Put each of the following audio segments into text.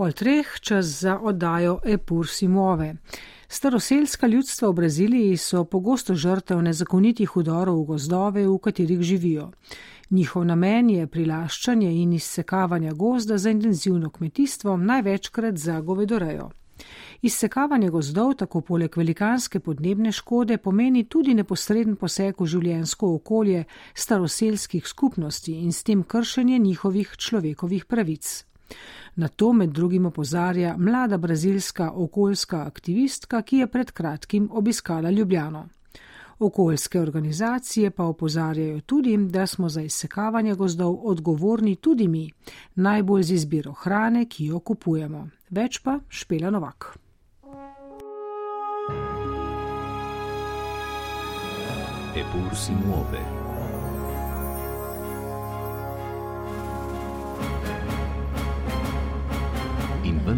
Pol treh čas za oddajo Epur Simove. Staroselska ljudstva v Braziliji so pogosto žrtev nezakonitih udorov v gozdove, v katerih živijo. Njihov namen je prilaščanje in izsekavanje gozda za intenzivno kmetijstvo, največkrat za govedorejo. Izsekavanje gozdov tako poleg velikanske podnebne škode pomeni tudi neposreden poseg v življensko okolje staroselskih skupnosti in s tem kršenje njihovih človekovih pravic. Na to med drugim opozarja mlada brazilska okoljska aktivistka, ki je pred kratkim obiskala Ljubljano. Okoljske organizacije pa opozarjajo tudi, da smo za izsekavanje gozdov odgovorni tudi mi, najbolj z izbiro hrane, ki jo kupujemo. Več pa Špela Novak. Epur si muove.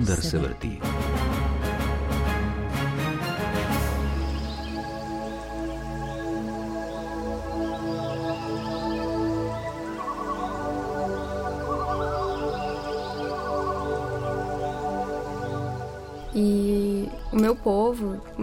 In vendar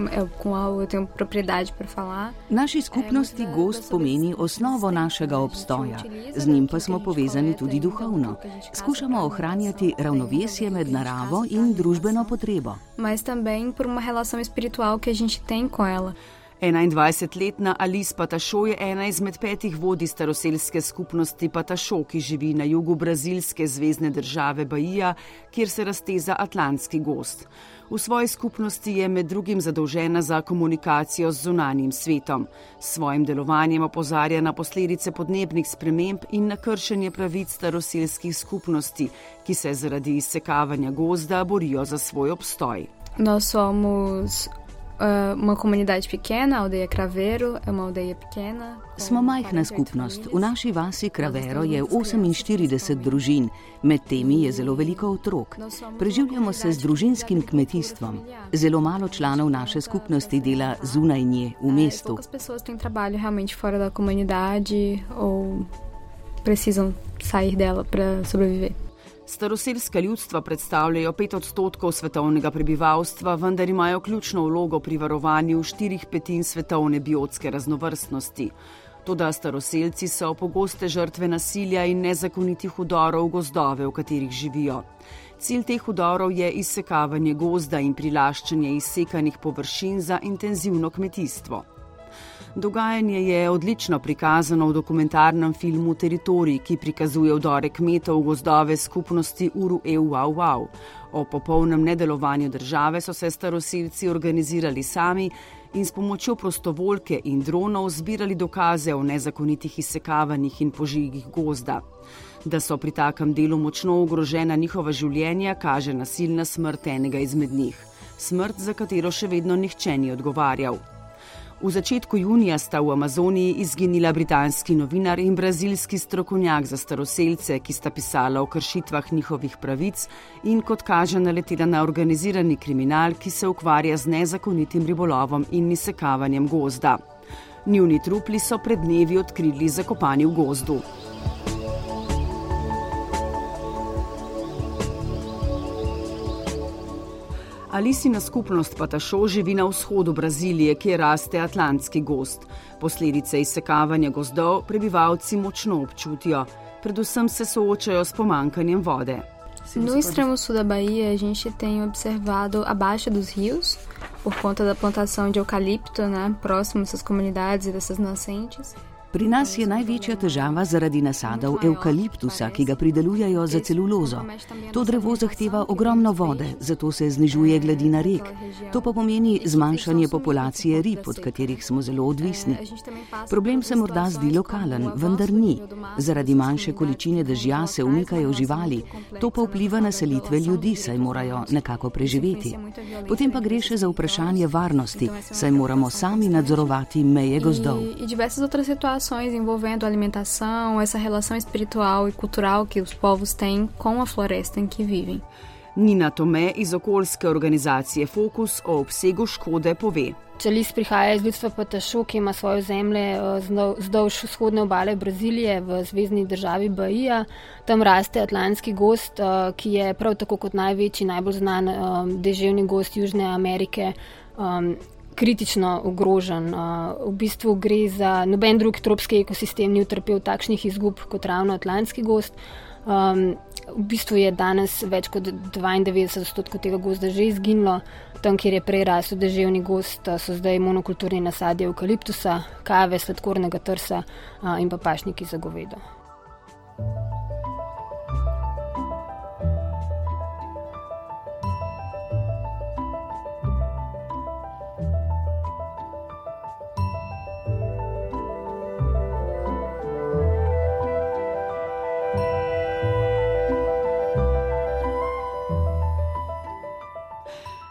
com qual eu tenho propriedade para falar. Naši skupnosti gost pomeni osnovo našega obstoja, z njim pa smo povezani tudi duhovno. Skušamo ohranjati ravnovesje med naravo in družbeno potrebo. Mas também por uma relação espiritual que a gente tem com ela. 21-letna Alice Patašo je ena izmed petih vodij staroselske skupnosti Patašo, ki živi na jugu brazilske zvezdne države Bahija, kjer se razteza Atlantski gost. V svoji skupnosti je med drugim zadolžena za komunikacijo z zunanjim svetom. S svojim delovanjem opozarja na posledice podnebnih sprememb in na kršenje pravic staroselskih skupnosti, ki se zaradi izsekavanja gozda borijo za svoj obstoj. Somos uh, uma comunidade pequena, a aldeia Craveiro é uma aldeia pequena. Smo majhna skupnost. V naši vasi Kravero je 48 družin, med temi je zelo veliko otrok. Preživljamo se z družinskim kmetijstvom. Zelo malo članov naše skupnosti dela zunaj nje v mestu. Precisam sair dela para sobreviver. Staroselska ljudstva predstavljajo pet odstotkov svetovnega prebivalstva, vendar imajo ključno vlogo pri varovanju štirih petin svetovne biotske raznovrstnosti. Toda staroselci so pogoste žrtve nasilja in nezakonitih udorov v gozdove, v katerih živijo. Cilj teh udorov je izsekavanje gozda in prilaščanje izsekanih površin za intenzivno kmetijstvo. Dogajanje je odlično prikazano v dokumentarnem filmu Teritorij, ki prikazuje vdore kmetov gozdove skupnosti Uru EU-Wow. O popolnem nedelovanju države so se starosilci organizirali sami in s pomočjo prostovoljke in dronov zbirali dokaze o nezakonitih izsekavanjih in požigih gozda. Da so pri takem delu močno ogrožena njihova življenja, kaže nasilna smrt enega izmed njih. Smrt, za katero še vedno nihče ni odgovarjal. V začetku junija sta v Amazoniji izginila britanski novinar in brazilski strokovnjak za staroseljce, ki sta pisala o kršitvah njihovih pravic in kot kaže naletela na organizirani kriminal, ki se ukvarja z nezakonitim ribolovom in izsekavanjem gozda. Njuni trupli so pred dnevi odkrili zakopani v gozdu. Alisina skupnost Patašo živi na vzhodu Brazilije, kjer raste atlantski gost. Posledice izsekavanja gozdov prebivalci močno občutijo, predvsem se soočajo s pomankanjem vode. No extremo sul da Bahia, a gente tem observado a baixa dos rios por conta da plantação de eucalipto, né, próximo dessas comunidades e dessas nascentes. Pri nas je največja težava zaradi nasadov eukaliptusa, ki ga pridelujejo za celulozo. To drevo zahteva ogromno vode, zato se znižuje gladina rek. To pa pomeni zmanjšanje populacije rib, od katerih smo zelo odvisni. Problem se morda zdi lokalen, vendar ni. Zaradi manjše količine dežja se umikajo živali, to pa vpliva na selitve ljudi, saj morajo nekako preživeti. Potem pa gre še za vprašanje varnosti, saj moramo sami nadzorovati meje gozdov situações envolvendo alimentação, essa relação espiritual e cultural que os povos têm com a floresta em que vivem. Nina Tome iz okoljske organizacije Fokus o obsegu škode pove. Če lis prihaja iz ljudstva Patašu, ki ima svojo zemljo eh, zdolž vzhodne obale Brazilije v zvezdni državi Bahija, tam raste atlantski gost, eh, ki je prav tako kot največji, najbolj znan eh, deževni gost Južne Amerike. Kritično ogrožen. V bistvu gre za noben drug tropski ekosistem, ni utrpel takšnih izgub kot ravno atlantski gost. Um, v bistvu je danes več kot 92 odstotkov tega gozda že izginilo. Tam, kjer je prej rasel deževni gost, so zdaj monokulturni nasadje eukaliptusa, kave, sladkornega trsa in pa pašniki za govedo.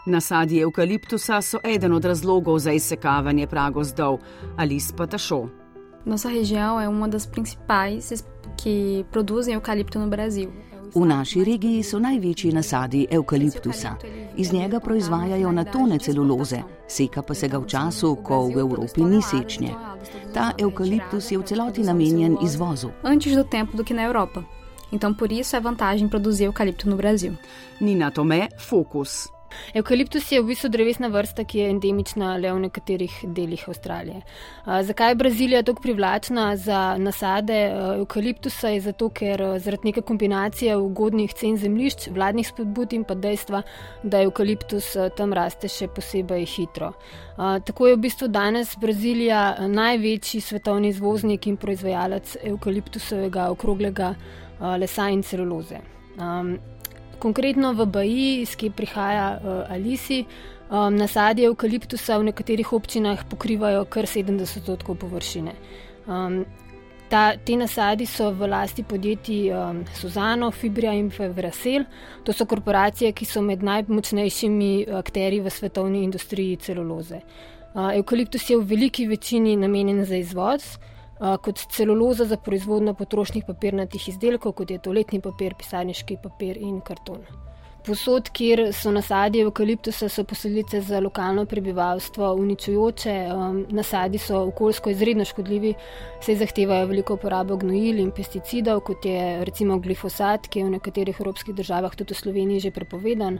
Nasadje eukaliptusa so eden od razlogov za izsekavanje pragozdov ali spatašo. Nossa região é uma das principais que produzem eucalipto no Brasil. V naši regiji so največji nasadi eukaliptusa. Iz njega proizvajajo na tone celuloze, seka pa se ga v času, ko v Evropi ni sečnje. Ta eukaliptus je v celoti namenjen izvozu. Antes do tempo do que na Europa. Então por isso é vantagem produzir eucalipto no Brasil. Nina Tomé, Focus. Eukaliptus je v bistvu drevesna vrsta, ki je endemična le v nekaterih delih Avstralije. Zakaj je Brazilija tako privlačna za nasade eukaliptusa? Je zato, ker zaradi neke kombinacije ugodnih cen zemljišč, vladnih spodbud in pa dejstva, da eukaliptus tam raste še posebej hitro. Tako je v bistvu danes Brazilija največji svetovni izvoznik in proizvajalec eukaliptusovega okroglega lesa in celuloze. Konkretno v Baji, iz kje prihaja uh, Alisi, um, nasadje eukaliptusa v nekaterih občinah pokrivajo kar 70 odstotkov površine. Um, ta, te nasadi so v lasti podjetij um, Suzano, Fibria in Vrasel. To so korporacije, ki so med najmočnejšimi akteri v svetovni industriji celuloze. Uh, eukaliptus je v veliki večini namenjen za izvoz kot celuloza za proizvodnjo potrošnih papirnatih izdelkov, kot je toaletni papir, pisarniški papir in karton. Posod, kjer so nasadje eukaliptusa, so posledice za lokalno prebivalstvo uničujoče, um, nasadi so okoljsko izredno škodljivi, saj zahtevajo veliko uporabo gnojil in pesticidov, kot je recimo glifosat, ki je v nekaterih evropskih državah, tudi v Sloveniji, že prepovedan.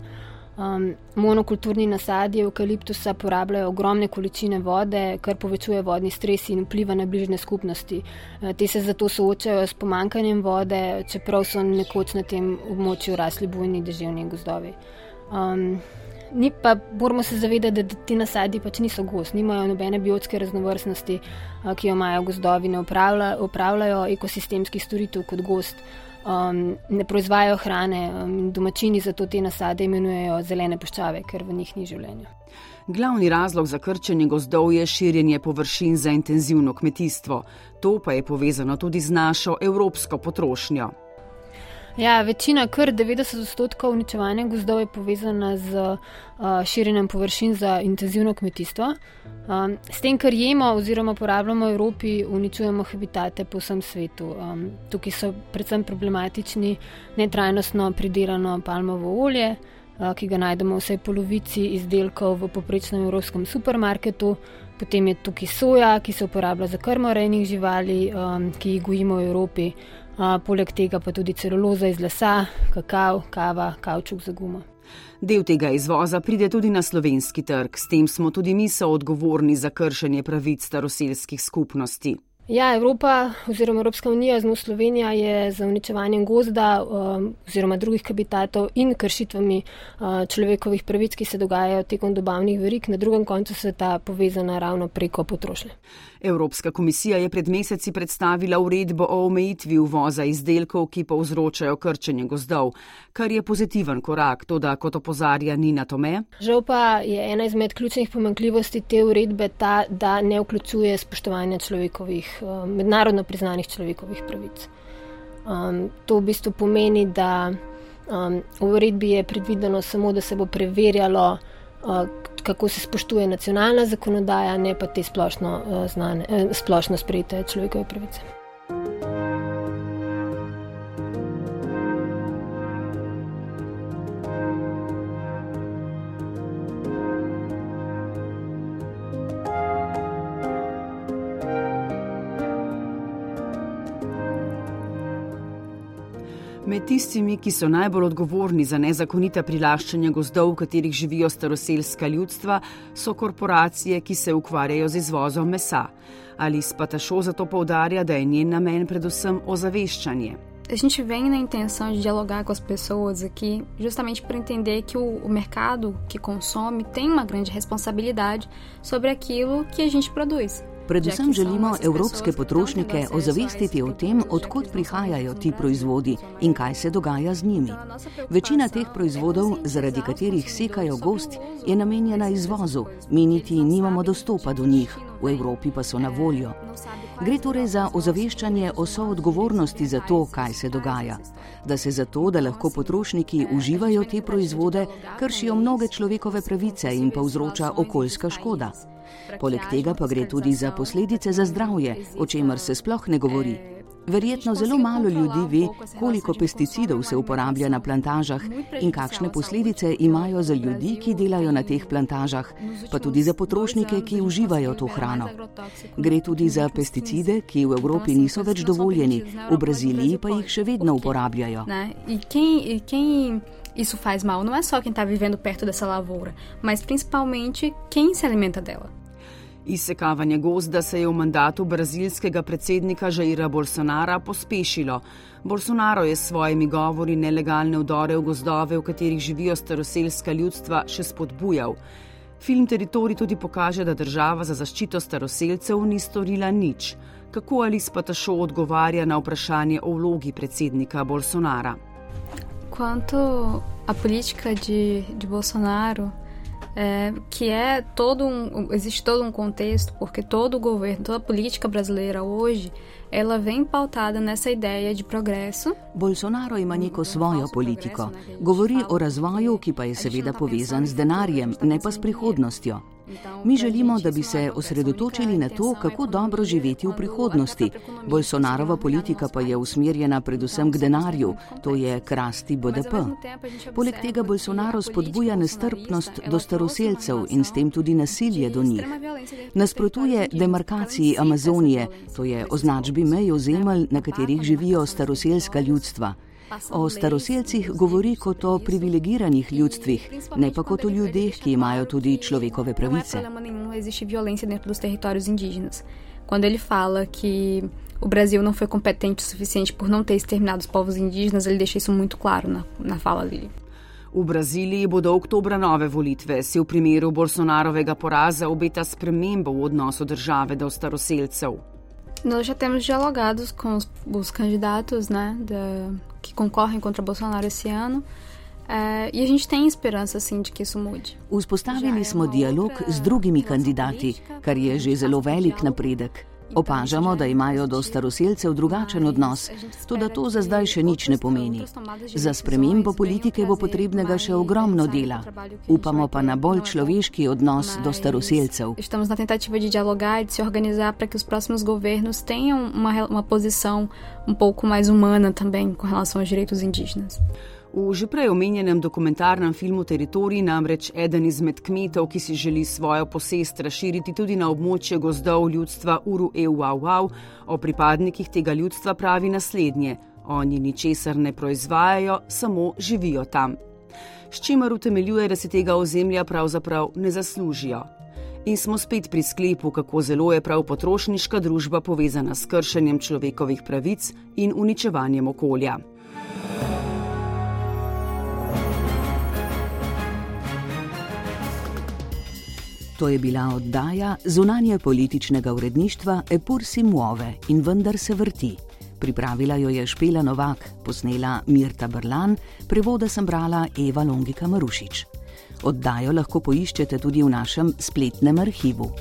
Um, monokulturni nasadi eukaliptusa porabljajo ogromne količine vode, kar povečuje vodni stres in vpliva na bližnje skupnosti. Uh, te se zato soočajo s pomankanjem vode, čeprav so nekoč na tem območju rasli bujni deževni gozdovi. Um, ni pa, moramo se zavedati, da ti nasadi pač niso gost, nimajo nobene biotske raznovrstnosti, uh, ki jo imajo gozdovi, ne upravljajo ekosistemskih storitev kot gost um, ne proizvajajo hrane um, in domačini zato te nasade imenujejo zelene puščave, ker v njih ni življenja. Glavni razlog za krčenje gozdov je širjenje površin za intenzivno kmetijstvo. To pa je povezano tudi z našo evropsko potrošnjo. Ja, večina, kar 90 odstotkov uničevanja gozdov je povezana z uh, širjenjem površin za intenzivno kmetijstvo. Um, s tem, kar jemo oziroma porabljamo v Evropi, uničujemo habitate po vsem svetu. Um, tukaj so predvsem problematični netrajnostno pridelano palmovo olje, uh, ki ga najdemo v vsej polovici izdelkov v poprečnem evropskem supermarketu. Potem je tukaj soja, ki se uporablja za krmo rejnih živali, um, ki jih gojimo v Evropi poleg tega pa tudi celuloza iz lesa, kakav, kava, kavčuk za gumo. Del tega izvoza pride tudi na slovenski trg, s tem smo tudi mi soodgovorni za kršenje pravic staroselskih skupnosti. Ja, Evropa oziroma Evropska unija, zelo Slovenija, je za uničevanjem gozda um, oziroma drugih habitatov in kršitvami uh, človekovih pravic, ki se dogajajo tekom dobavnih verik, na drugem koncu sveta povezana ravno preko potrošnje. Evropska komisija je pred meseci predstavila uredbo o omejitvi uvoza izdelkov, ki povzročajo krčenje gozdov, kar je pozitiven korak, to da kot opozarja Nina Tome. Žal pa je ena izmed ključnih pomankljivosti te uredbe ta, da ne vključuje spoštovanja človekovih, mednarodno priznanih človekovih pravic. Um, to v bistvu pomeni, da um, v uredbi je predvideno samo, da se bo preverjalo, uh, kako se spoštuje nacionalna zakonodaja, ne pa te splošno, uh, znane, uh, splošno sprejete človekove pravice. Tistimi, ki so najbolj odgovorni za nezakonita prilaščanja gozdov, v katerih živijo staroselska ljudstva, so korporacije, ki se ukvarjajo z izvozom mesa. Ali Spatašo zato poudarja, da je njen namen predvsem ozaveščanje. A gente vem na intenção de dialogar com as pessoas aqui, justamente por entender que o, o mercado que consome tem uma grande responsabilidade sobre aquilo que a gente produz. Predvsem želimo evropske potrošnike ozavestiti o tem, odkot prihajajo ti proizvodi in kaj se dogaja z njimi. Večina teh proizvodov, zaradi katerih sekajo gost, je namenjena izvozu, mi niti nimamo dostopa do njih, v Evropi pa so na voljo. Gre torej za ozaveščanje o soodgovornosti za to, kaj se dogaja. Da se zato, da lahko potrošniki uživajo te proizvode, kršijo mnoge človekove pravice in povzroča okoljska škoda. Poleg tega pa gre tudi za posledice za zdravje, o čemer se sploh ne govori. Verjetno zelo malo ljudi ve, koliko pesticidov se uporablja na plantažah in kakšne posledice imajo za ljudi, ki delajo na teh plantažah, pa tudi za potrošnike, ki uživajo to hrano. Gre tudi za pesticide, ki v Evropi niso več dovoljeni, v Braziliji pa jih še vedno uporabljajo. Isso faz mal não é só quem está vivendo perto dessa lavoura, mas principalmente quem se alimenta dela. Izsekavanje gozda se je v mandatu brazilskega predsednika Žaira Bolsonara pospešilo. Bolsonaro je s svojimi govori nelegalne vdore v gozdove, v katerih živijo staroselska ljudstva, še spodbujal. Film Teritori tudi pokaže, da država za zaščito staroselcev ni storila nič. Kako ali spatašo odgovarja na vprašanje o vlogi predsednika Bolsonara? Quanto a política de, de Bolsonaro é, que é todo um, existe todo um contexto, porque todo o governo, toda a política brasileira hoje, ela vem pautada nessa ideia de progresso. Bolsonaro ima neko svojo politiko. Govori o razvoju, ki pa je seveda povezan z denarjem, ne pa s prihodnostjo. Mi želimo, da bi se osredotočili na to, kako dobro živeti v prihodnosti. Bolsonarova politika pa je usmerjena predvsem k denarju, to je krasti BDP. Poleg tega Bolsonaro spodbuja nestrpnost do staroselcev in s tem tudi nasilje do njih. Nasprotuje demarkaciji Amazonije, to je označbi mej ozemelj, na katerih živijo staroselska ljudstva. O staroseljcih govori kot o privilegiranih ljudstvih, ne pa kot o ljudeh, ki imajo tudi človekove pravice. Quando ele fala que o Brasil não foi competente o suficiente por não ter exterminado os povos indígenas, ele deixa isso muito claro na, na fala dele. V Braziliji bodo oktobra nove volitve. Se v primeru Bolsonarovega poraza obeta spremembo v odnosu države do staroseljcev. Nós já temos dialogados com os, os candidatos né, da, que concorrem contra Bolsonaro esse ano. Uh, e a gente tem esperança, assim, de que isso mude. Vzpostavili smo dialog z drugimi kandidati, kar je že zelo velik napredek. Opažamo, da imajo do staroseljcev drugačen odnos, tudi to za zdaj še nič ne pomeni. Za spremembo politike bo potrebnega še ogromno dela. Upamo pa na bolj človeški odnos do staroseljcev. Estamos na tentativa de dialogar e de se organizar para que os próximos governos tenham uma, uma posição um pouco mais humana também com relação aos direitos indígenas. V že prej omenjenem dokumentarnem filmu Teritorij namreč eden izmed kmetov, ki si želi svojo posest razširiti tudi na območje gozdov ljudstva Uru Euauau, o pripadnikih tega ljudstva pravi naslednje: Oni ničesar ne proizvajajo, samo živijo tam. S čimer utemeljuje, da si tega ozemlja pravzaprav ne zaslužijo. In smo spet pri sklepu, kako zelo je prav potrošniška družba povezana s kršenjem človekovih pravic in uničevanjem okolja. To je bila oddaja zunanje političnega uredništva Epur si muove in vendar se vrti. Pripravila jo je Špela Novak, posnela Mirta Brlan, prevoda sem brala Eva Longika Marušič. Oddajo lahko poiščete tudi v našem spletnem arhivu.